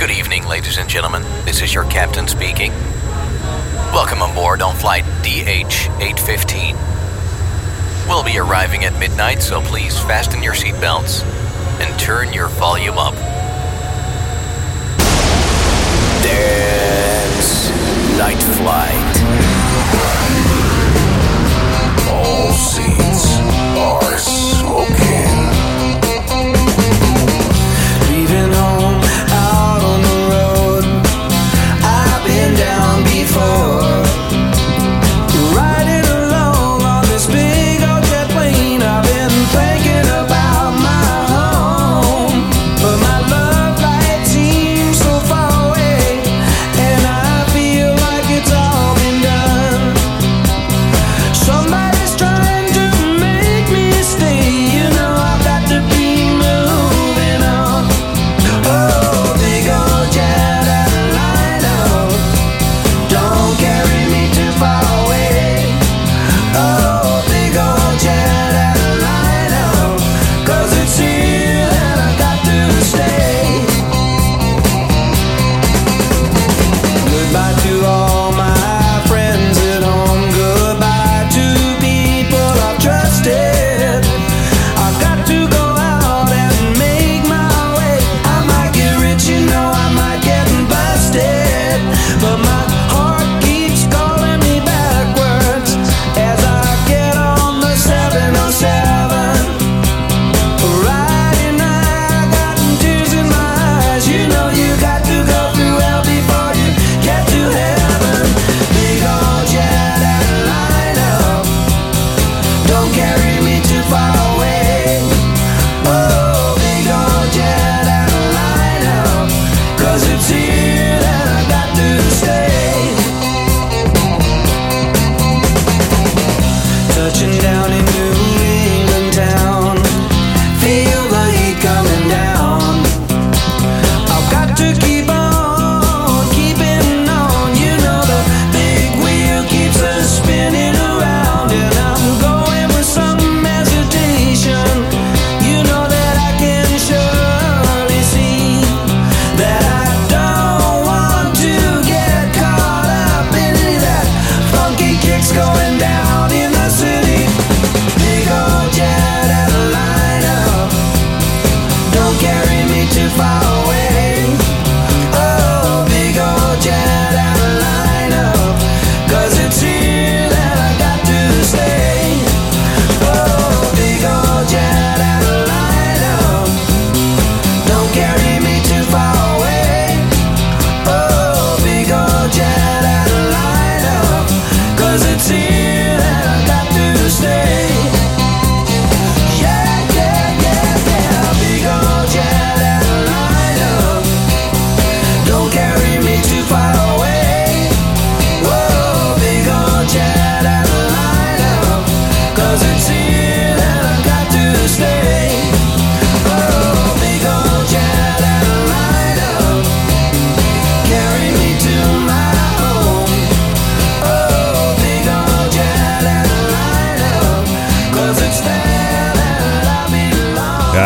Good evening, ladies and gentlemen. This is your captain speaking. Welcome aboard on flight DH 815. We'll be arriving at midnight, so please fasten your seatbelts and turn your volume up. Dance Night Flight. Seats are smoking. Leaving home out on the road. I've been down before.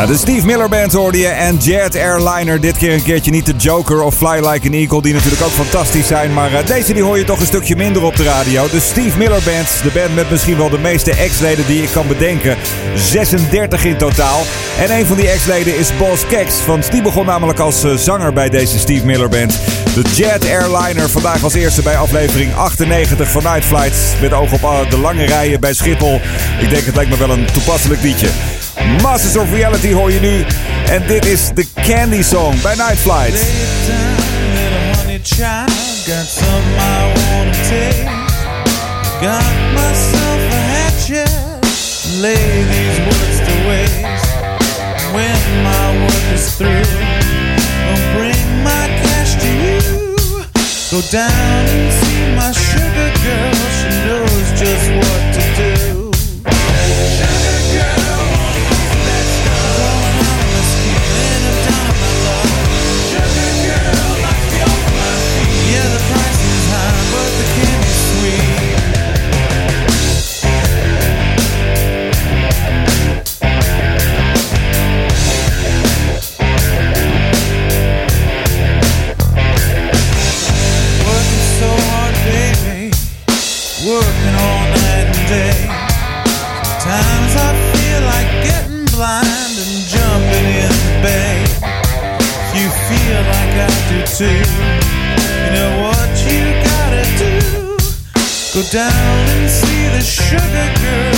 De Steve Miller Band hoorde je en Jet Airliner. Dit keer een keertje niet de Joker of Fly Like an Eagle, die natuurlijk ook fantastisch zijn. Maar eh, deze die hoor je toch een stukje minder op de radio. De Steve Miller Band, de band met misschien wel de meeste ex-leden die ik kan bedenken. 36 in totaal. En een van die ex-leden is Boss Kex. Want die begon namelijk als eh, zanger bij deze Steve Miller Band. De Jet Airliner, vandaag als eerste bij aflevering 98 van Night Flights. Met oog op eh, de lange rijen bij Schiphol. Ik denk het lijkt me wel een toepasselijk liedje. Masters of Reality hoor je nu. En dit is de Candy Song bij Night Flight. Got something I wanna take. Got myself a hatchet. Lay these words to waste. When my work is through, I'll bring my cash to you. Go down too. You know what you gotta do? Go down and see the sugar girl.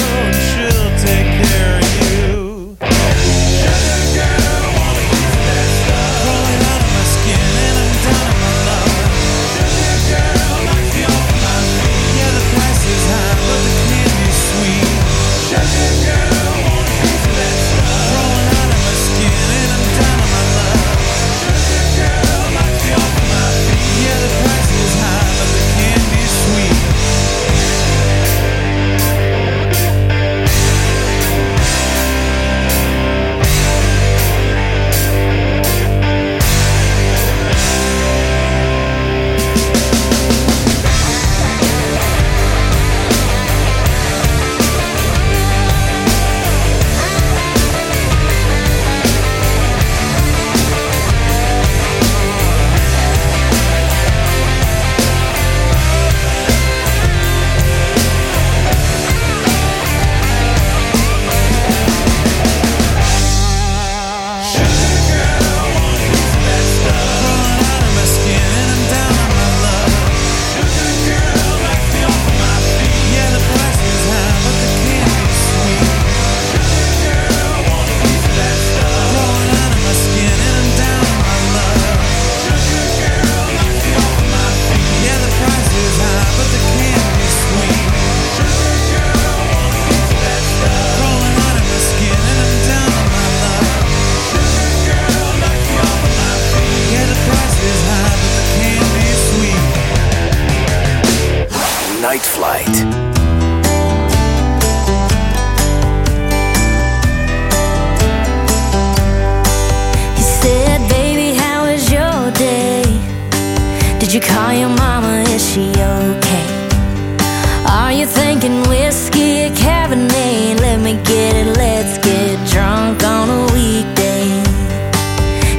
you're thinking whiskey or Cabernet. Let me get it, let's get drunk on a weekday.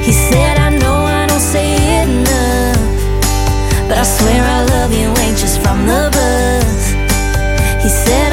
He said, I know I don't say it enough, but I swear I love you, ain't just from the buzz. He said,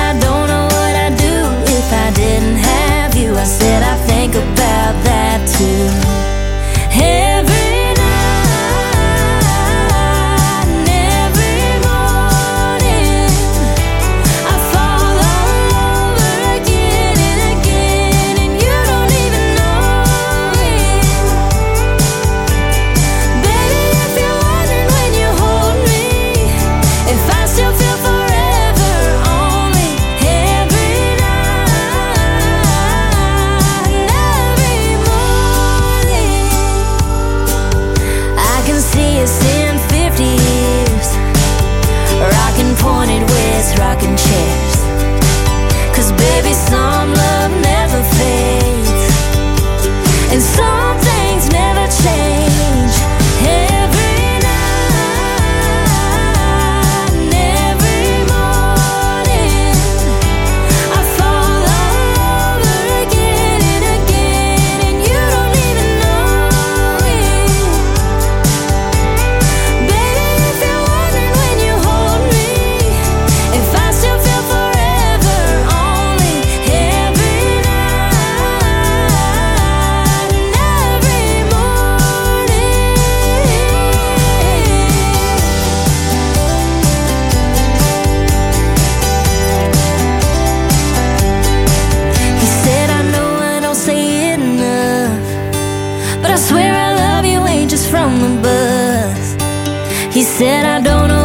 He said, I don't know.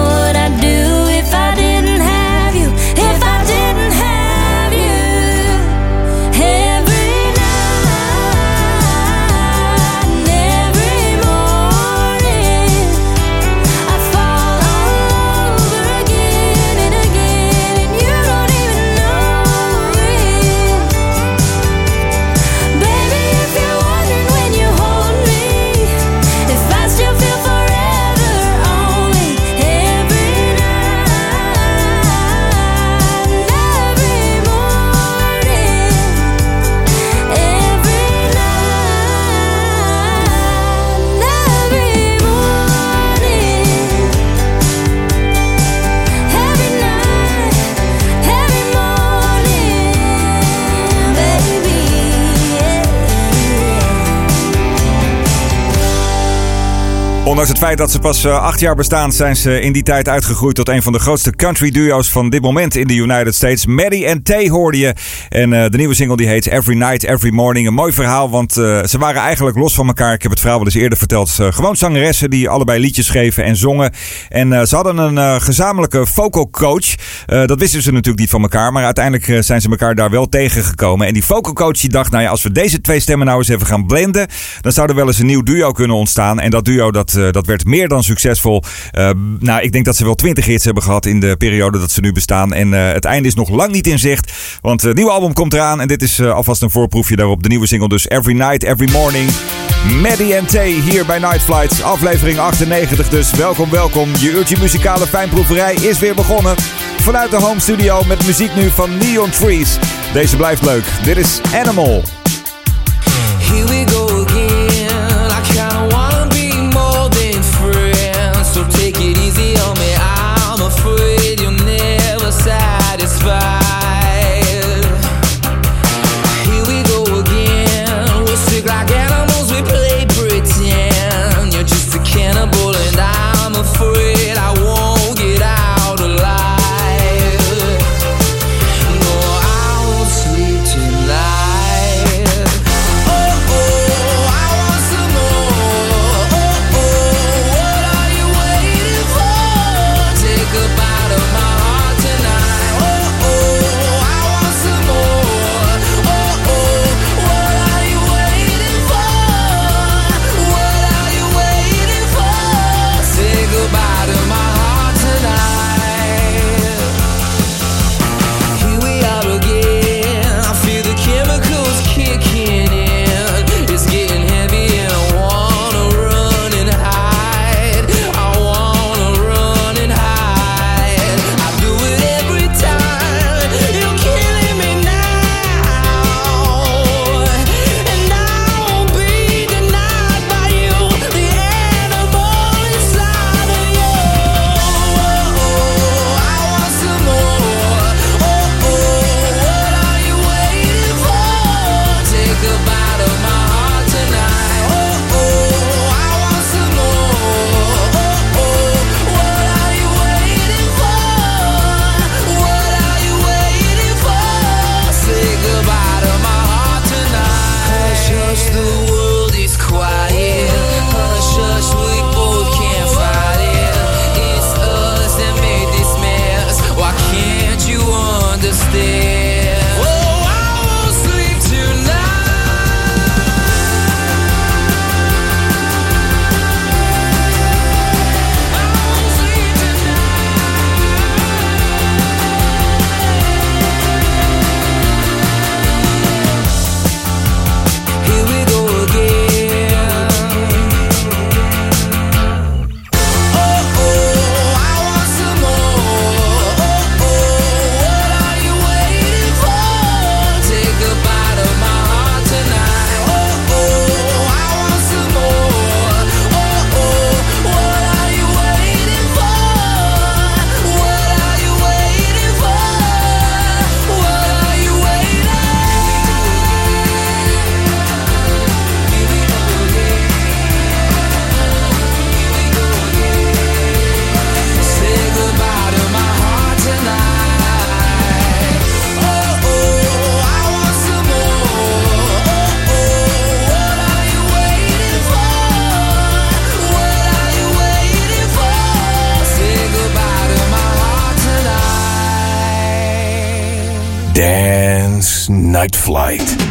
Ondanks het feit dat ze pas uh, acht jaar bestaan, zijn ze in die tijd uitgegroeid tot een van de grootste country duo's van dit moment in de United States. Maddie en Tay hoorde je. En uh, de nieuwe single die heet Every Night, Every Morning. Een mooi verhaal, want uh, ze waren eigenlijk los van elkaar. Ik heb het verhaal wel eens eerder verteld. gewoon zangeressen die allebei liedjes schreven en zongen. En ze hadden een gezamenlijke vocal coach. dat wisten ze natuurlijk niet van elkaar, maar uiteindelijk zijn ze elkaar daar wel tegengekomen. En die vocal coach die dacht, nou ja, als we deze twee stemmen nou eens even gaan blenden, dan zou er wel eens een nieuw duo kunnen ontstaan. En dat duo dat dat werd meer dan succesvol. Uh, nou, ik denk dat ze wel 20 hits hebben gehad in de periode dat ze nu bestaan. En uh, het einde is nog lang niet in zicht. Want het nieuwe album komt eraan. En dit is alvast een voorproefje daarop. De nieuwe single dus Every Night, Every Morning. Maddie en Tay hier bij Night Flights. Aflevering 98 dus. Welkom, welkom. Je uurtje muzikale fijnproeverij is weer begonnen. Vanuit de home studio met muziek nu van Neon Trees. Deze blijft leuk. Dit is Animal. Here we go. Night flight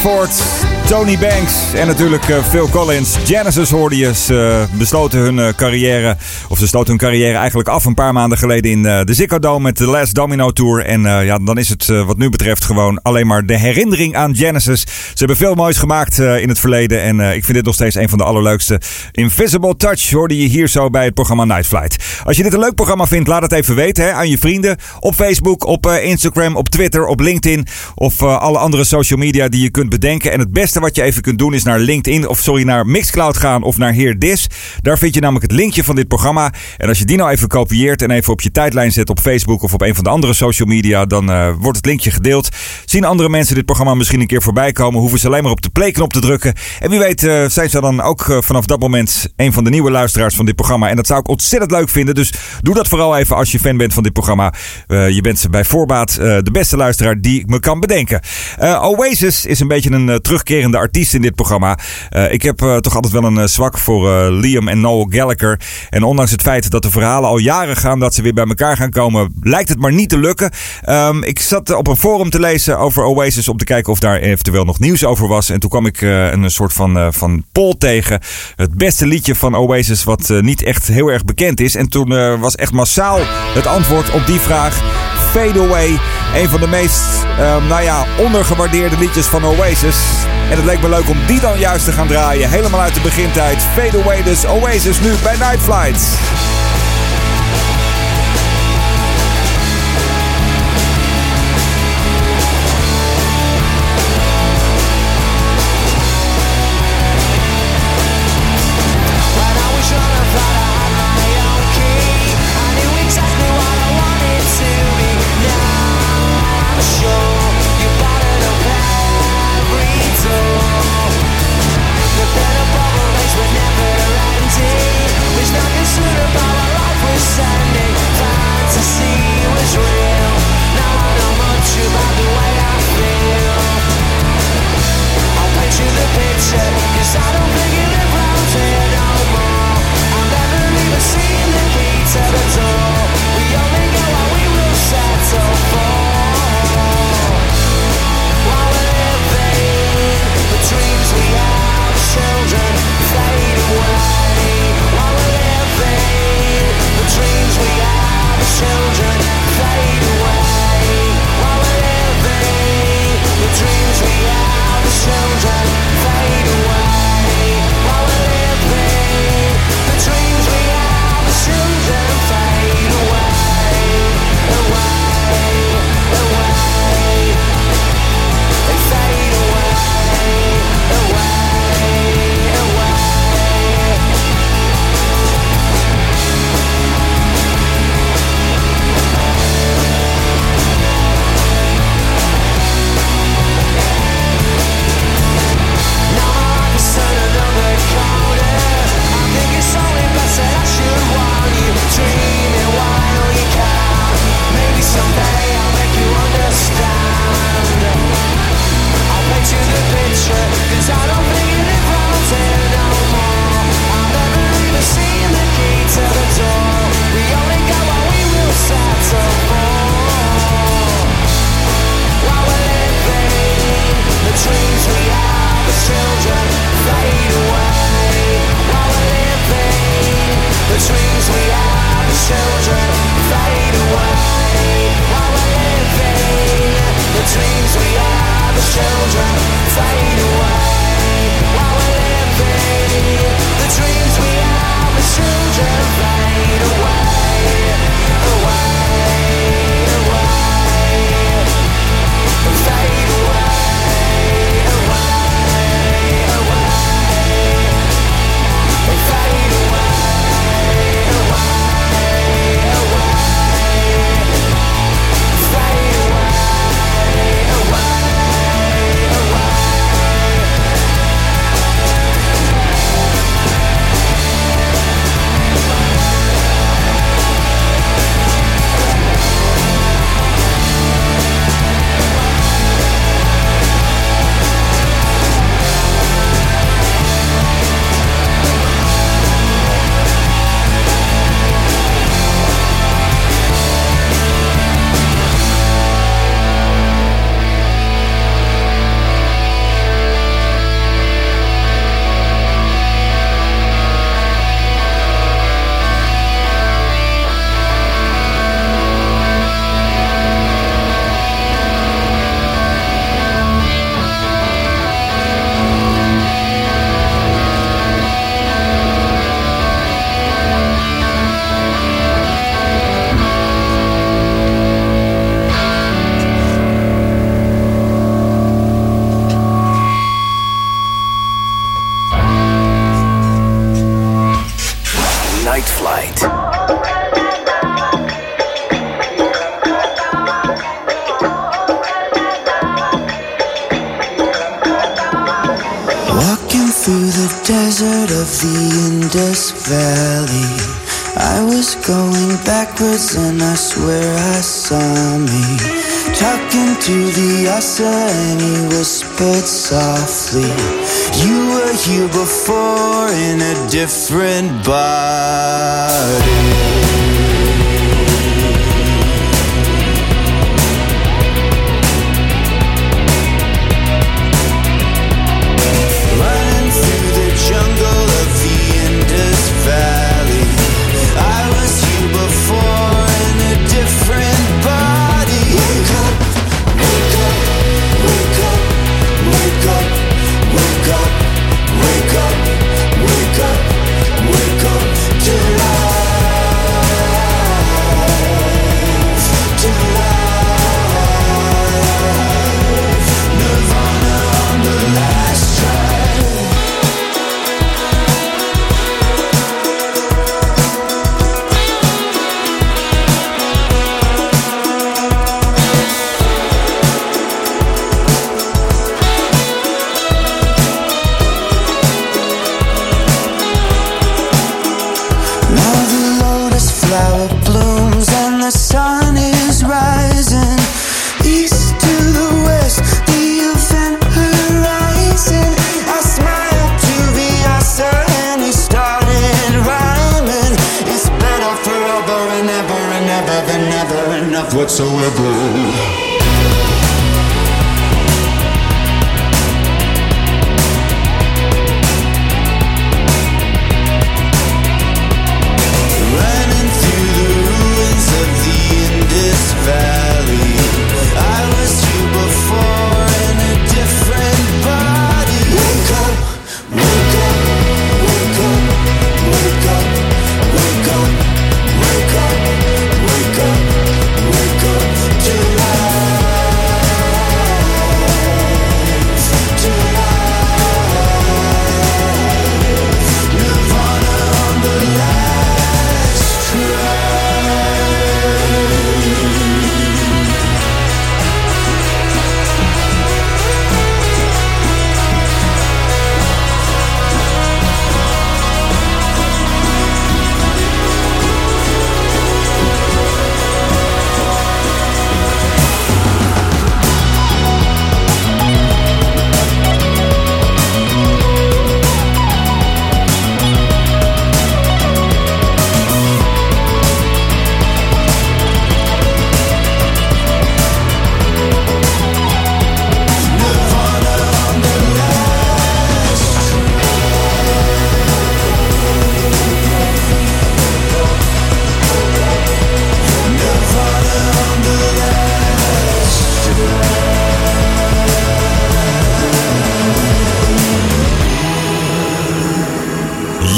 Zandvoort. Tony Banks en natuurlijk eh, Phil Collins. Genesis hoorde je. Ze eh, besloten hun eh, carrière, of ze sloten hun carrière eigenlijk af een paar maanden geleden in de Ziggo Dome met de Last Domino Tour. En ja, dan is het wat nu betreft gewoon alleen maar de herinnering aan Genesis. Ze hebben veel moois gemaakt in het verleden en ik vind dit nog steeds een van de allerleukste. Invisible Touch hoorde je hier zo bij het programma Night Flight. Als je dit een leuk programma vindt, laat het even weten hè, aan je vrienden. Op Facebook, op Instagram, op Twitter, op LinkedIn of alle andere social media die je kunt bedenken. En het beste wat je even kunt doen is naar LinkedIn of sorry, naar Mixcloud gaan of naar Heer Dis. Daar vind je namelijk het linkje van dit programma. En als je die nou even kopieert en even op je tijdlijn zet op Facebook of op een van de andere social media, dan uh, wordt het linkje gedeeld. Zien andere mensen dit programma misschien een keer voorbij komen, hoeven ze alleen maar op de playknop te drukken. En wie weet uh, zijn ze dan ook uh, vanaf dat moment een van de nieuwe luisteraars van dit programma. En dat zou ik ontzettend leuk vinden. Dus doe dat vooral even als je fan bent van dit programma. je bent bij voorbaat de beste luisteraar die ik me kan bedenken. Oasis is een beetje een terugkerende artiest in dit programma. Uh, ik heb uh, toch altijd wel een uh, zwak voor Liam en Noel Gallagher. En ondanks het feit dat de verhalen al jaren gaan dat ze weer bij elkaar gaan komen, lijkt het maar niet te lukken. Um, ik zat op een forum te lezen over Oasis om te kijken of daar eventueel nog nieuws over was. En toen kwam ik een soort van, van poll tegen. Het beste liedje van Oasis wat niet echt heel erg bekend is. En toen was echt massaal het antwoord op die vraag Fade Away. Een van de meest, um, nou ja, ondergewaardeerde liedjes van Oasis. En het leek me leuk om die dan juist te gaan draaien. Helemaal uit de begintijd. Fade Away dus Oasis nu bij Night Flight.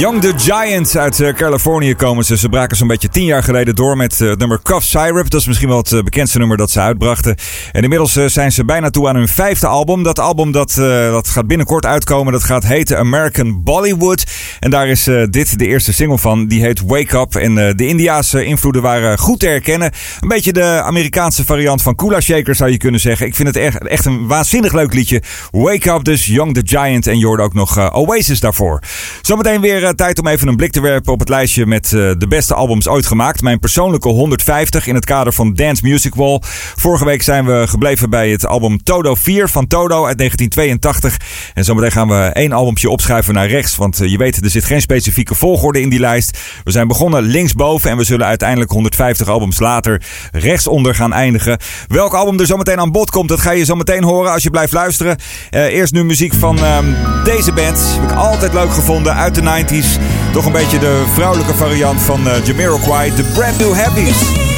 Young the Giants uit eh, Californië komen ze. Ze braken zo'n beetje tien jaar geleden door met eh, het nummer Cough Syrup. Dat is misschien wel het eh, bekendste nummer dat ze uitbrachten. En inmiddels eh, zijn ze bijna toe aan hun vijfde album. Dat album dat, eh, dat gaat binnenkort uitkomen. Dat gaat heten American Bollywood. En daar is eh, dit de eerste single van. Die heet Wake Up. En eh, de Indiaanse invloeden waren goed te herkennen. Een beetje de Amerikaanse variant van Kula Shaker zou je kunnen zeggen. Ik vind het echt, echt een waanzinnig leuk liedje. Wake Up dus, Young the Giant. En je ook nog eh, Oasis daarvoor. Zometeen weer eh, tijd om even een blik te werpen op het lijstje met eh, de beste albums ooit gemaakt. Mijn persoonlijke 150 in het kader van Dance Music Wall. Vorige week zijn we gebleven bij het album Todo 4 van Todo uit 1982. En zometeen gaan we één albumpje opschuiven naar rechts. Want eh, je weet, er zit geen specifieke volgorde in die lijst. We zijn begonnen linksboven en we zullen uiteindelijk 150 albums later rechtsonder gaan eindigen. Welk album er zometeen aan bod komt, dat ga je zometeen horen als je blijft luisteren. Eerst nu muziek van ehm, deze band. Heb ik altijd leuk gevonden uit de 90s. Toch een beetje de vrouwelijke variant van eh, Jamiroquai, de Brand New Heavies.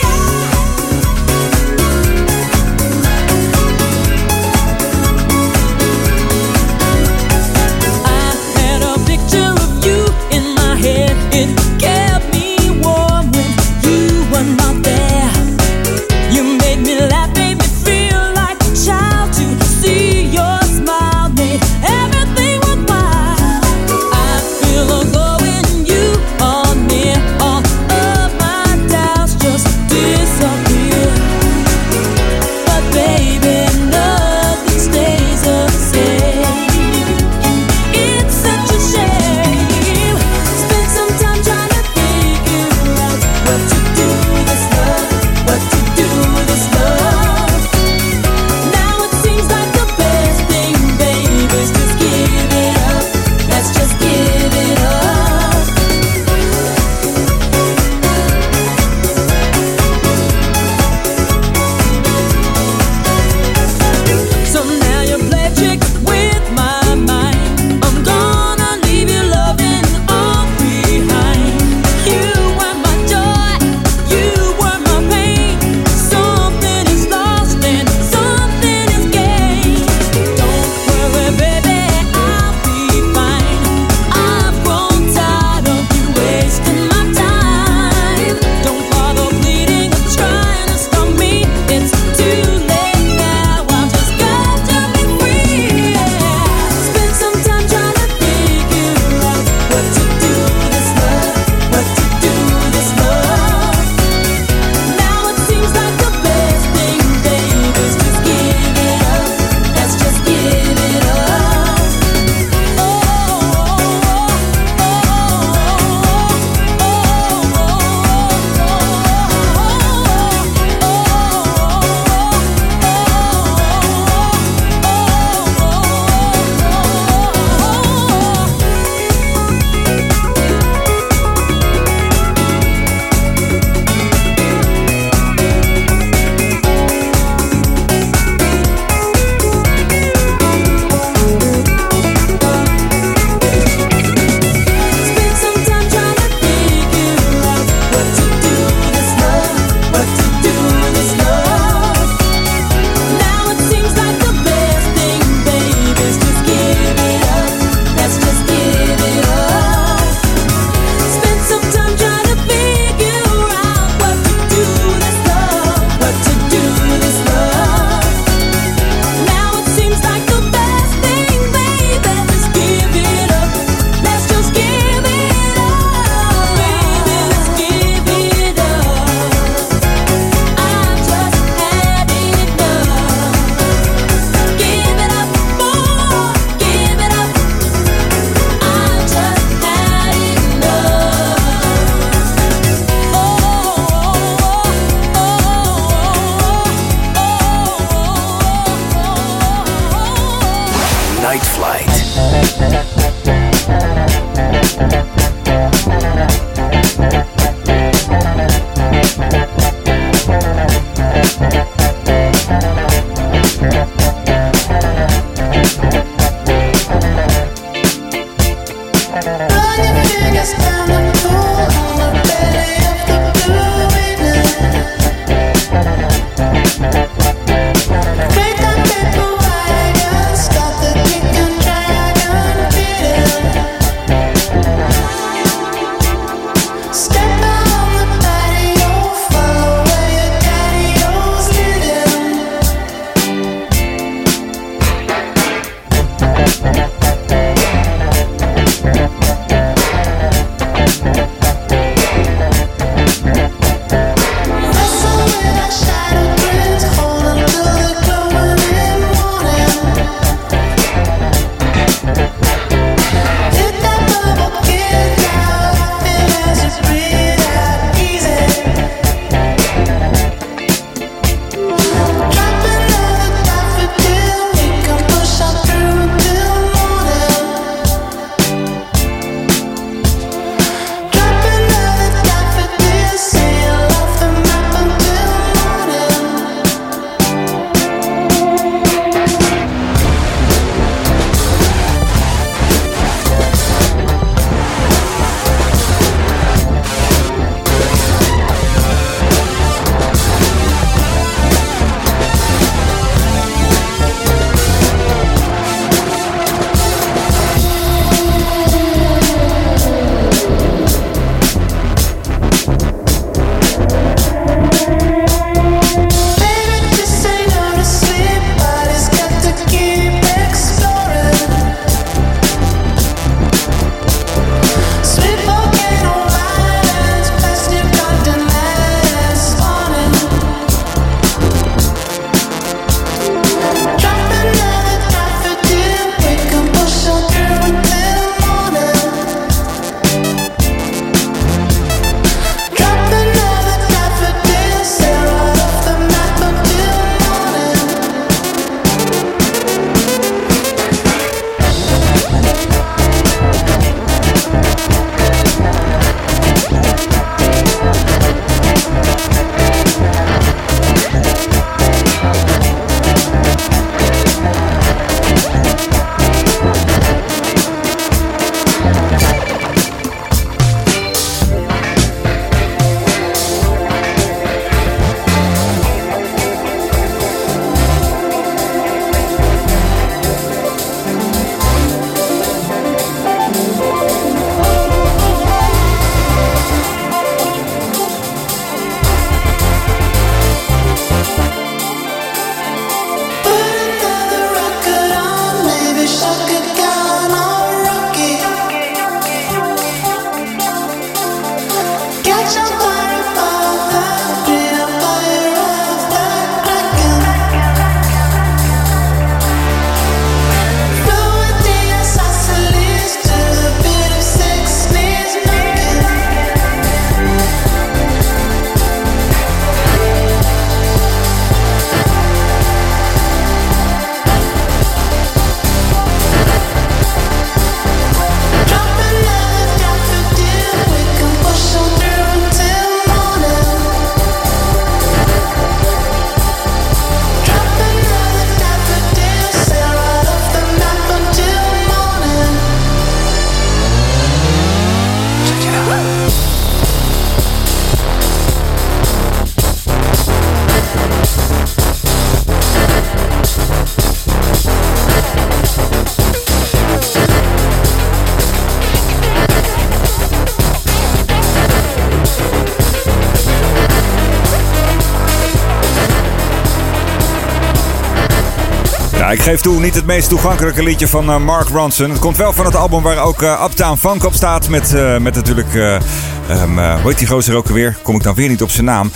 Geef toe, niet het meest toegankelijke liedje van eh, Mark Ronson. Het komt wel van het album waar ook uh, Uptown Funk op staat. Met, uh, met natuurlijk, um, hoe heet die gozer ook alweer? Kom ik dan weer niet op zijn naam.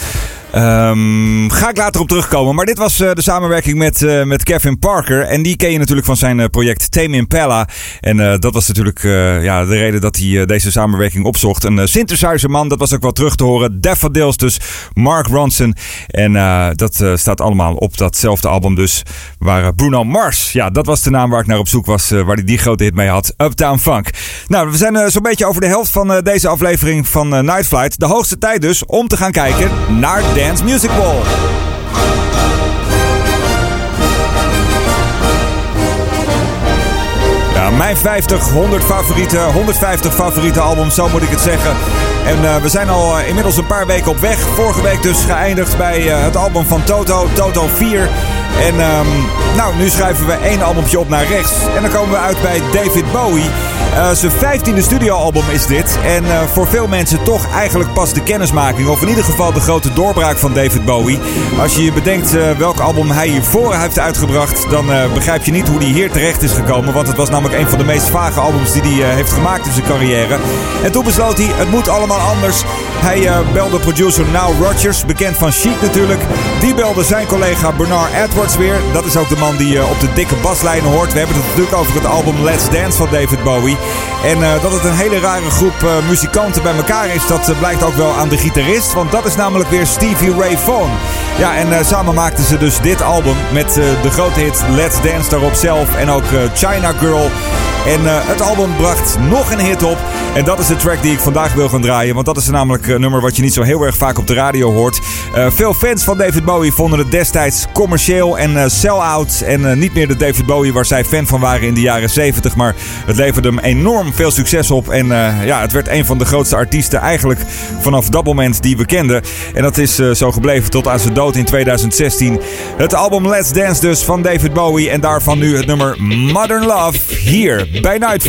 Ehm, ga ik later op terugkomen. Maar dit was eh, de samenwerking met, eh, met Kevin Parker. En die ken je natuurlijk van zijn eh, project Tame Impala. En dat was natuurlijk ja, de reden dat hij deze samenwerking opzocht. Een synthesizerman, dat was ook wel terug te horen. Daffodils dus, Mark Ronson. En dat staat allemaal op datzelfde album dus. Waar Bruno Mars, ja, dat was de naam waar ik naar op zoek was. waar hij die grote hit mee had. Uptown Funk. Nou, we zijn zo'n beetje over de helft van deze aflevering van Night Flight. De hoogste tijd dus om te gaan kijken naar Dance Music Wall. Ja, mijn 50, 100 favoriete, 150 favoriete albums, zo moet ik het zeggen. En eh, we zijn al eh, inmiddels een paar weken op weg. Vorige week dus geëindigd bij eh, het album van Toto, Toto 4. En ehm, nou, nu schrijven we één albumpje op naar rechts. En dan komen we uit bij David Bowie. Eh, zijn vijftiende studioalbum is dit. En eh, voor veel mensen toch eigenlijk pas de kennismaking. Of in ieder geval de grote doorbraak van David Bowie. Als je je bedenkt eh, welk album hij hiervoor heeft uitgebracht... dan begrijp je niet hoe hij hier terecht is gekomen. Want het was namelijk een van de meest vage albums die hij heeft gemaakt in zijn carrière. En toen besloot hij, het moet allemaal anders. Hij belde producer Now Rodgers, bekend van Chic natuurlijk. Die belde zijn collega Bernard Edwards Dat is ook de man die eh, op de dikke baslijnen hoort. We hebben het natuurlijk over het album Let's Dance van David Bowie. En eh, dat het een hele rare groep eh, muzikanten bij elkaar is, dat blijkt ook wel aan de gitarist. Want dat is namelijk weer Stevie Ray Vaughan. Ja, en samen maakten ze dus dit album met de grote hit Let's Dance daarop zelf. En ook China Girl. En eh, het album bracht nog een hit op. En dat is de track die ik vandaag wil gaan draaien. Want dat is namelijk een nummer wat je niet zo heel erg vaak op de radio hoort. Eh, veel fans van David Bowie vonden het destijds commercieel en eh, sell-out. En eh, niet meer de David Bowie waar zij fan van waren in de jaren 70. Maar het leverde hem enorm veel succes op. En eh, ja, het werd een van de grootste artiesten eigenlijk vanaf dat moment die we kenden. En dat is eh, zo gebleven tot aan zijn dood in 2016. Het album Let's Dance dus van David Bowie. En daarvan nu het nummer Modern Love hier bij Night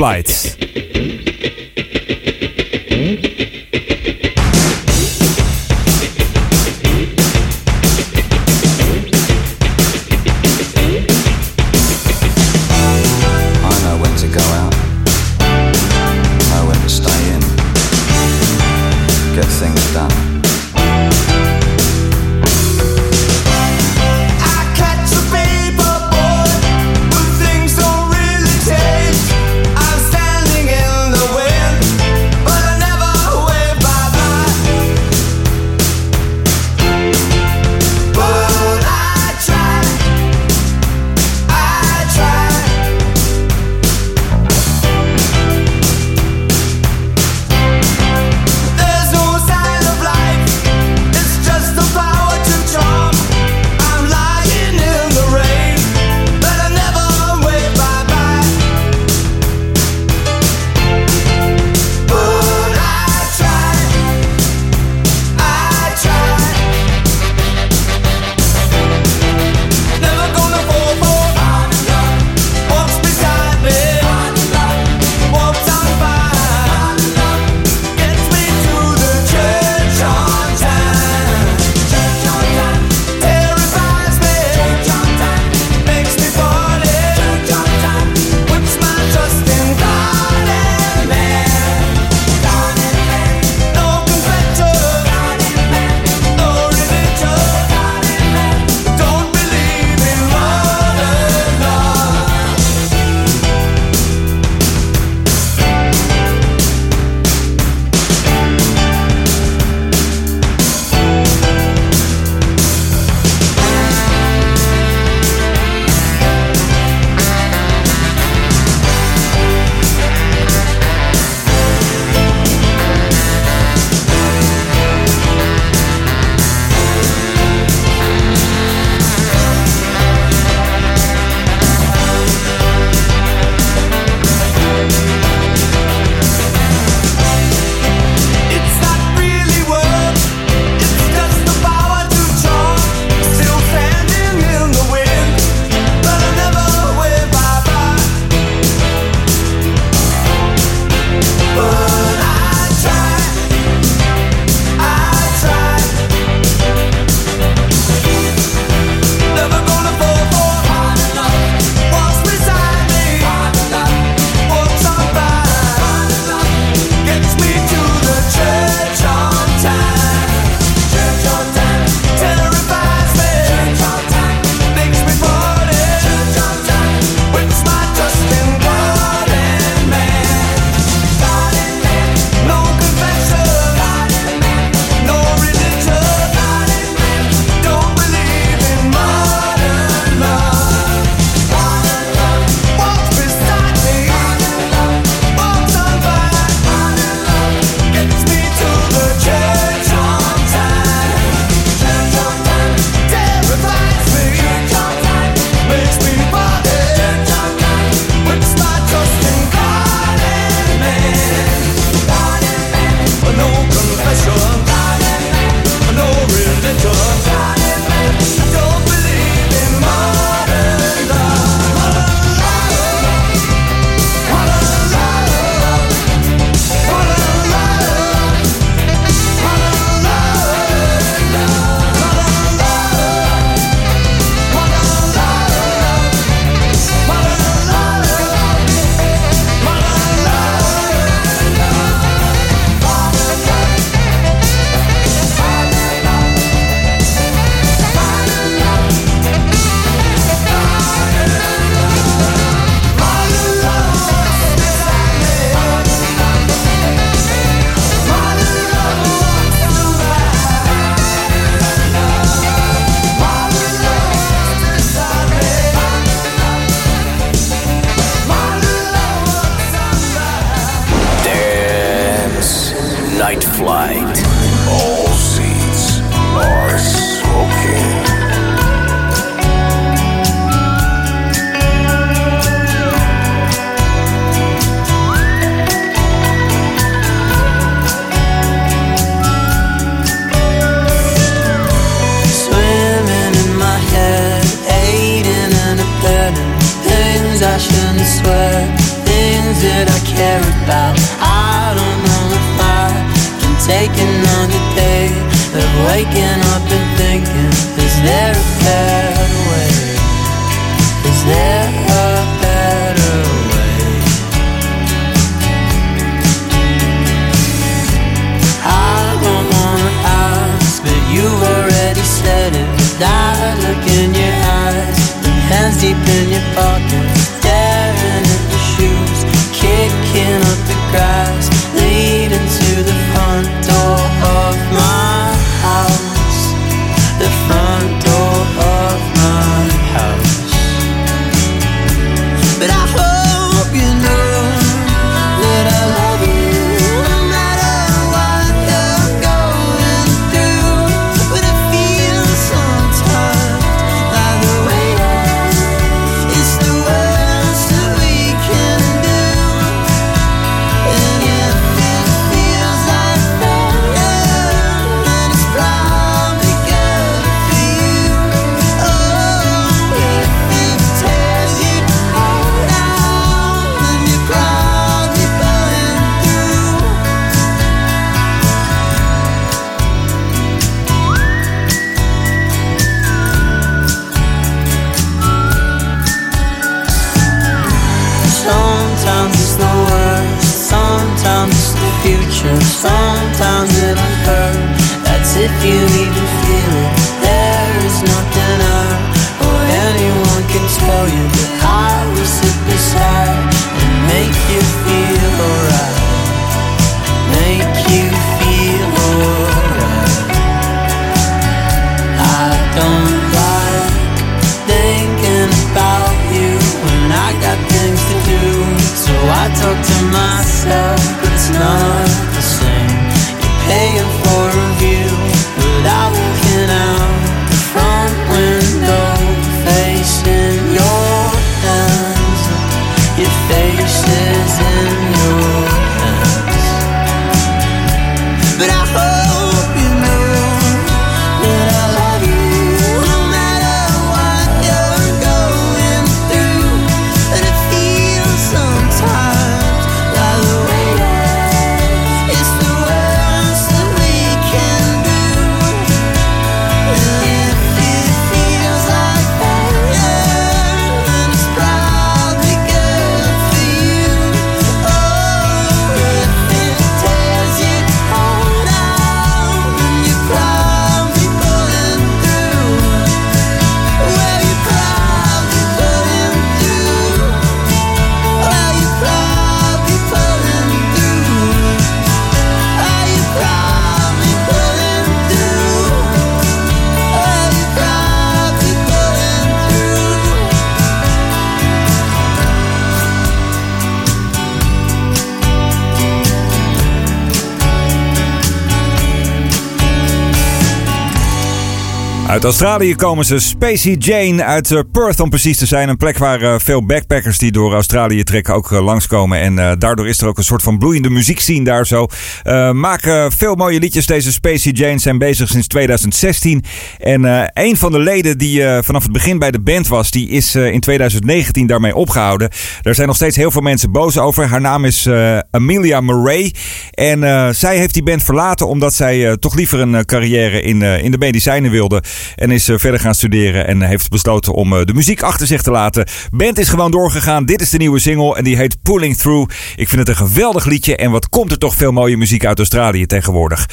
Australië komen ze. Spacey Jane uit eh, Perth om precies te zijn. Een plek waar eh, veel backpackers die door Australië trekken ook eh, langskomen. En daardoor is er ook een soort van bloeiende muziekscene daar zo. Eh, maken veel mooie liedjes. Deze Spacey Jane zijn bezig sinds 2016. En eh, een van de leden die vanaf het begin bij de band was, die is in 2019 daarmee opgehouden. Daar zijn nog steeds heel veel mensen boos over. Haar naam is Amelia Murray. En zij heeft die band verlaten omdat zij toch liever een carrière in, in de medicijnen wilde. En is eh, verder gaan studeren en heeft besloten om eh, de muziek achter zich te laten. Band is gewoon doorgegaan. Dit is de nieuwe single en die heet Pulling Through. Ik vind het een geweldig liedje en wat komt er toch veel mooie muziek uit Australië tegenwoordig.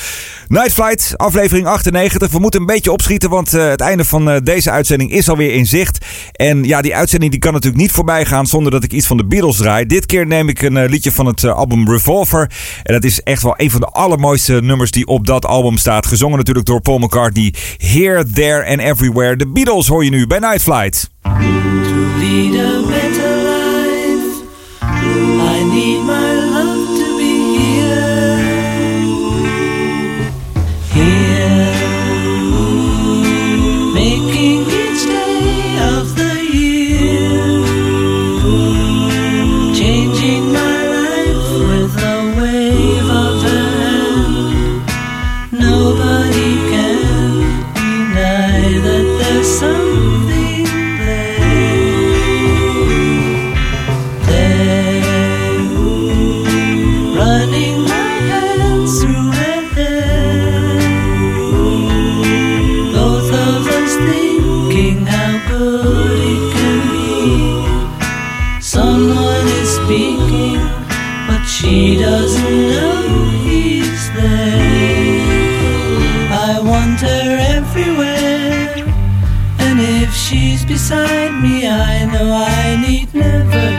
Night Flight, aflevering 98. We moeten een beetje opschieten, want eh, het einde van deze uitzending is alweer in zicht. En ja, die uitzending die kan natuurlijk niet voorbij gaan zonder dat ik iets van de Beatles draai. Dit keer neem ik een liedje van het album Revolver. En dat is echt wel een van de allermooiste nummers die op dat album staat. Gezongen natuurlijk door Paul McCartney. Here, There and Everywhere. De Beatles hoor je nu bij Night Flight. lead. I need beside me, I know I need never.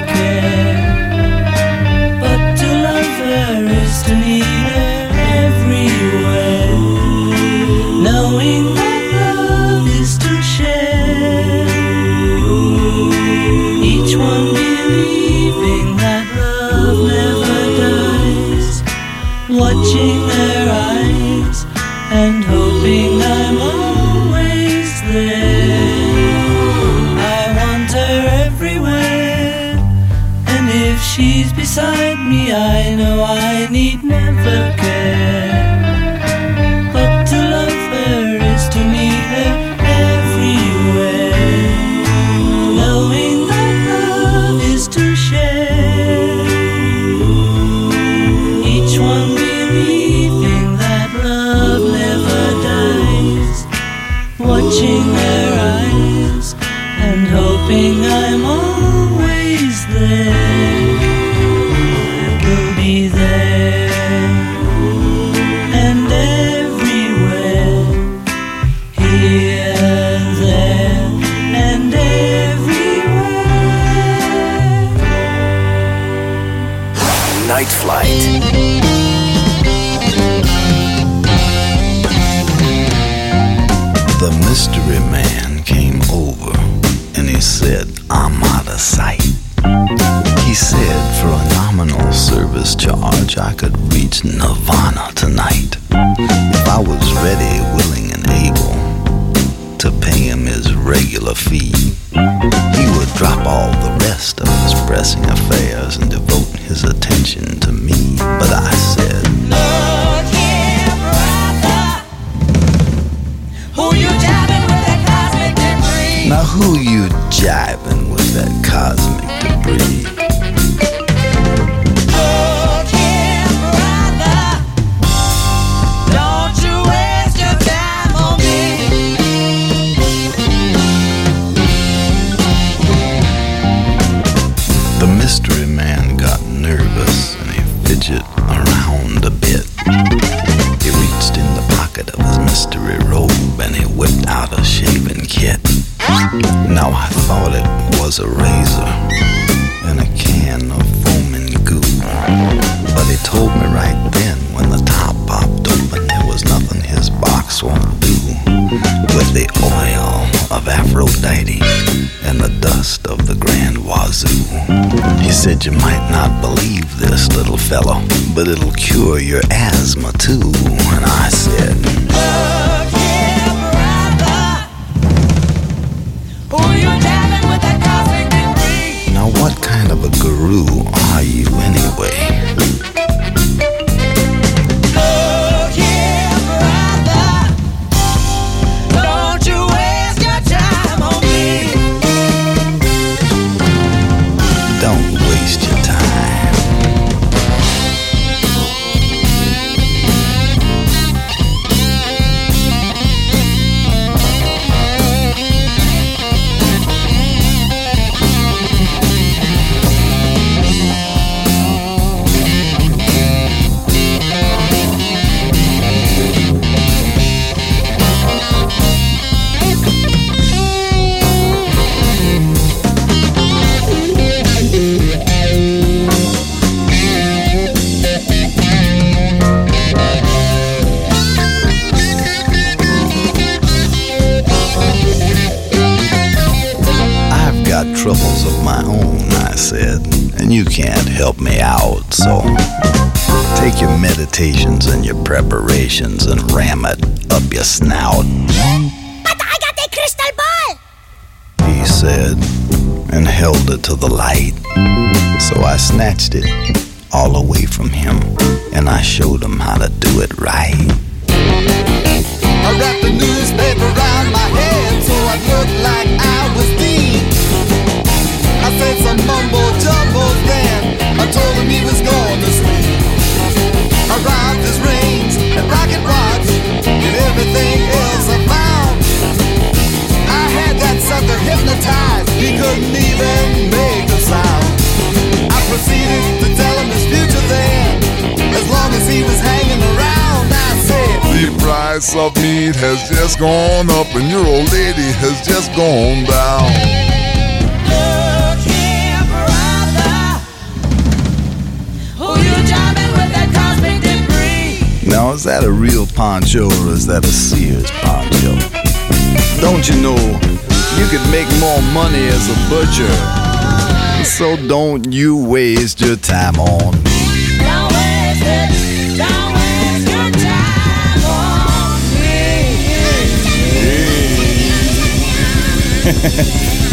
oil of Aphrodite and the dust of the Grand Wazoo. He said, You might not believe this, little fellow, but it'll cure your asthma too. And I said, Look here, brother. Oh, you're dabbing with that cosmic debris. Now, what kind of a guru are you anyway? meditations and your preparations and ram it up your snout. But I got a crystal ball! He said, and held it to the light. So I snatched it all away from him, and I showed him how to do it right. I wrapped the newspaper around my head so I looked like I was deep. I said some mumble jumble then. I told him he was going to sleep. Of meat has just gone up and your old lady has just gone down. Look here, brother. Who you driving with that cosmic debris? Now, is that a real poncho or is that a Sears poncho? Don't you know you could make more money as a butcher? So don't you waste your time on me. Don't waste it. Don't waste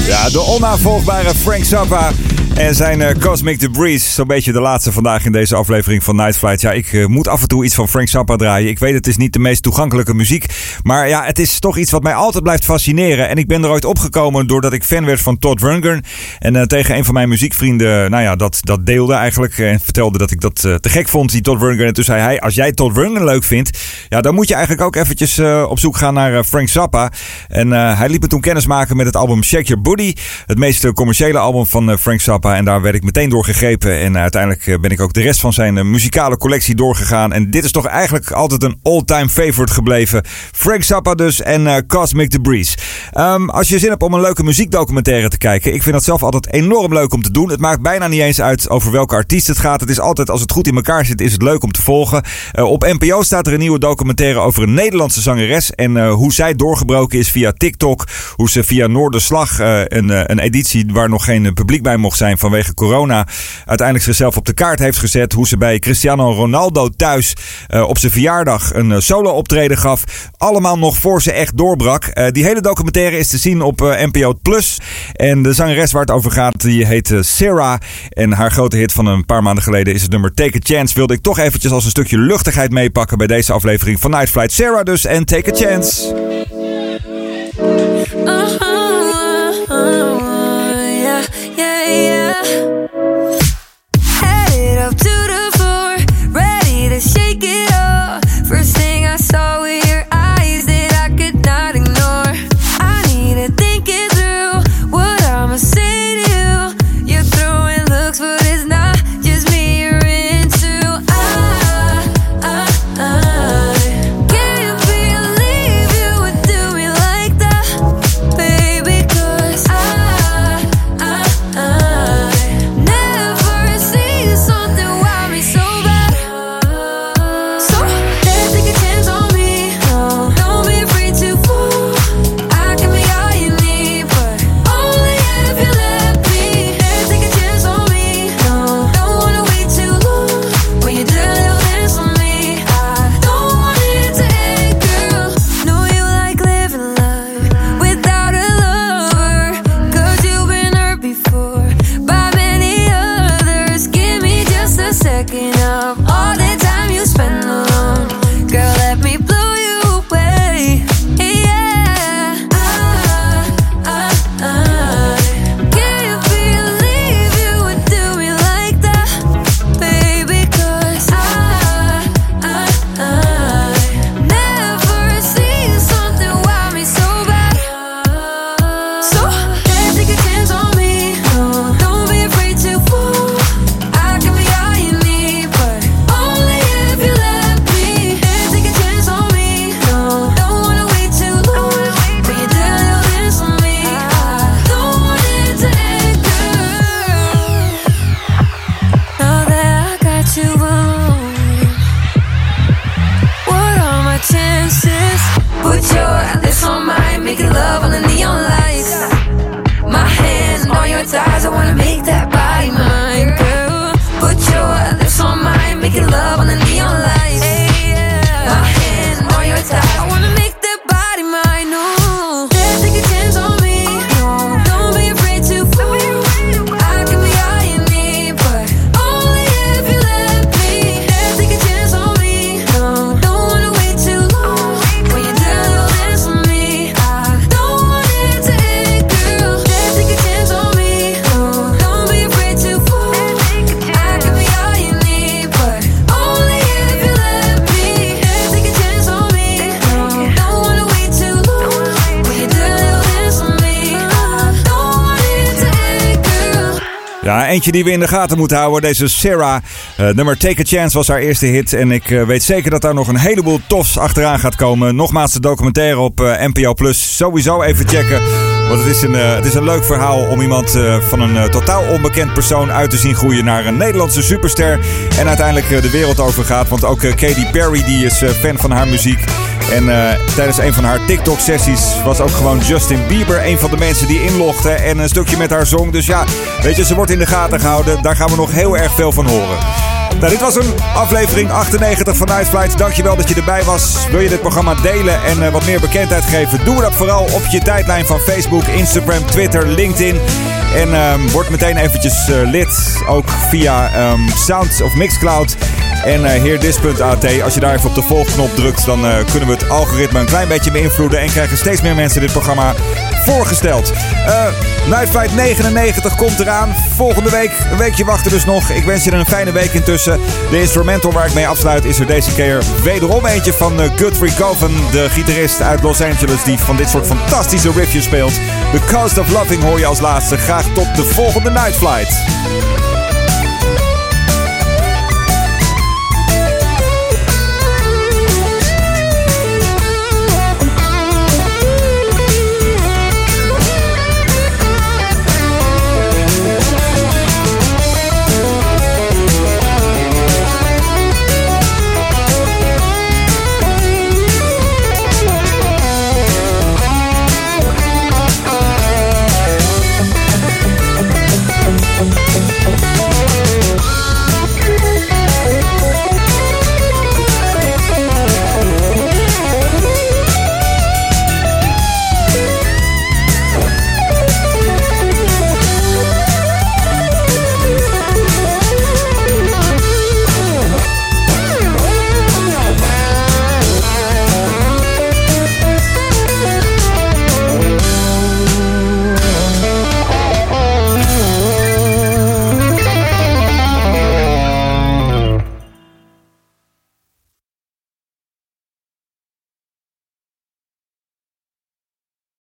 Ja, de onnavolgbare Frank Zappa en zijn eh, Cosmic Debris. Zo'n beetje de laatste vandaag in deze aflevering van Night Flight. Ja, ik eh, moet af en toe iets van Frank Zappa draaien. Ik weet, het is niet de meest toegankelijke muziek. Maar ja, het is toch iets wat mij altijd blijft fascineren. En ik ben er ooit opgekomen doordat ik fan werd van Todd Rundgren. En eh, tegen een van mijn muziekvrienden, nou ja, dat, dat deelde eigenlijk. En vertelde dat ik dat te gek vond, die Todd Rundgren. En toen zei hij, als jij Todd Rundgren leuk vindt... Ja, dan moet je eigenlijk ook eventjes op zoek gaan naar Frank Zappa. En hij liet me toen kennis maken met het album Shake Your Booty. Het meest commerciële album van Frank Zappa. En daar werd ik meteen door gegrepen. En uiteindelijk eh, ben ik ook de rest van zijn eh, muzikale collectie doorgegaan. En dit is toch eigenlijk altijd een all-time favorite gebleven. Frank Zappa dus en eh, Cosmic Debris. Ehm, als je zin hebt om een leuke muziekdocumentaire te kijken. Ik vind dat zelf altijd enorm leuk om te doen. Het maakt bijna niet eens uit over welke artiest het gaat. Het is altijd, als het goed in elkaar zit, is het leuk om te volgen. Eh, op NPO staat er een nieuwe documentaire over een Nederlandse zangeres. En eh, hoe zij doorgebroken is via TikTok. Hoe ze via Noorderslag, eh, een, eh, een editie waar nog geen eh, publiek bij mocht zijn vanwege corona. Uiteindelijk zichzelf op de kaart heeft gezet. Hoe ze bij Cristiano Ronaldo thuis eh, op zijn verjaardag een eh, solo optreden gaf. Allemaal nog voor ze echt doorbrak. Eh, die hele documentaire is te zien op NPO Plus. En de zangeres waar het over gaat, die heet Sarah. En haar grote hit van een paar maanden geleden is het nummer Take a Chance. Wilde ik toch eventjes als een stukje luchtigheid meepakken bij deze aflevering van Night Flight. Sarah dus en Take a Chance. yeah, Die we in de gaten moeten houden. Deze Sarah. Uh, nummer Take a Chance was haar eerste hit. En ik uh, weet zeker dat daar nog een heleboel tofs achteraan gaat komen. Nogmaals de documentaire op uh, NPO Plus. Sowieso even checken. Want het is een, het is een leuk verhaal om iemand van een totaal onbekend persoon uit te zien groeien naar een Nederlandse superster. En uiteindelijk de wereld over gaat. Want ook Katy Perry die is fan van haar muziek. En uh, tijdens een van haar TikTok-sessies was ook gewoon Justin Bieber een van de mensen die inlogde en een stukje met haar zong. Dus ja, weet je, ze wordt in de gaten gehouden. Daar gaan we nog heel erg veel van horen. Nou, dit was een aflevering 98 van Night Flight. Dankjewel dat je erbij was. Wil je dit programma delen en uh, wat meer bekendheid geven? Doe dat vooral op je tijdlijn van Facebook, Instagram, Twitter, LinkedIn. En um, word meteen eventjes uh, lid, ook via um, Sound of Mixcloud en uh, heerdis.at. Als je daar even op de volgknop drukt, dan kunnen we het algoritme een klein beetje beïnvloeden. En krijgen steeds meer mensen dit programma voorgesteld. Night Flight 99 komt eraan. Volgende week, een weekje wachten dus nog. Ik wens je een fijne week intussen. De instrumental waar ik mee afsluit is er deze keer wederom eentje van Guthrie Govan, de gitarist uit Los Angeles, die van dit soort fantastische riffjes speelt. The Coast of Loving hoor je als laatste. Graag tot de volgende Night Flight.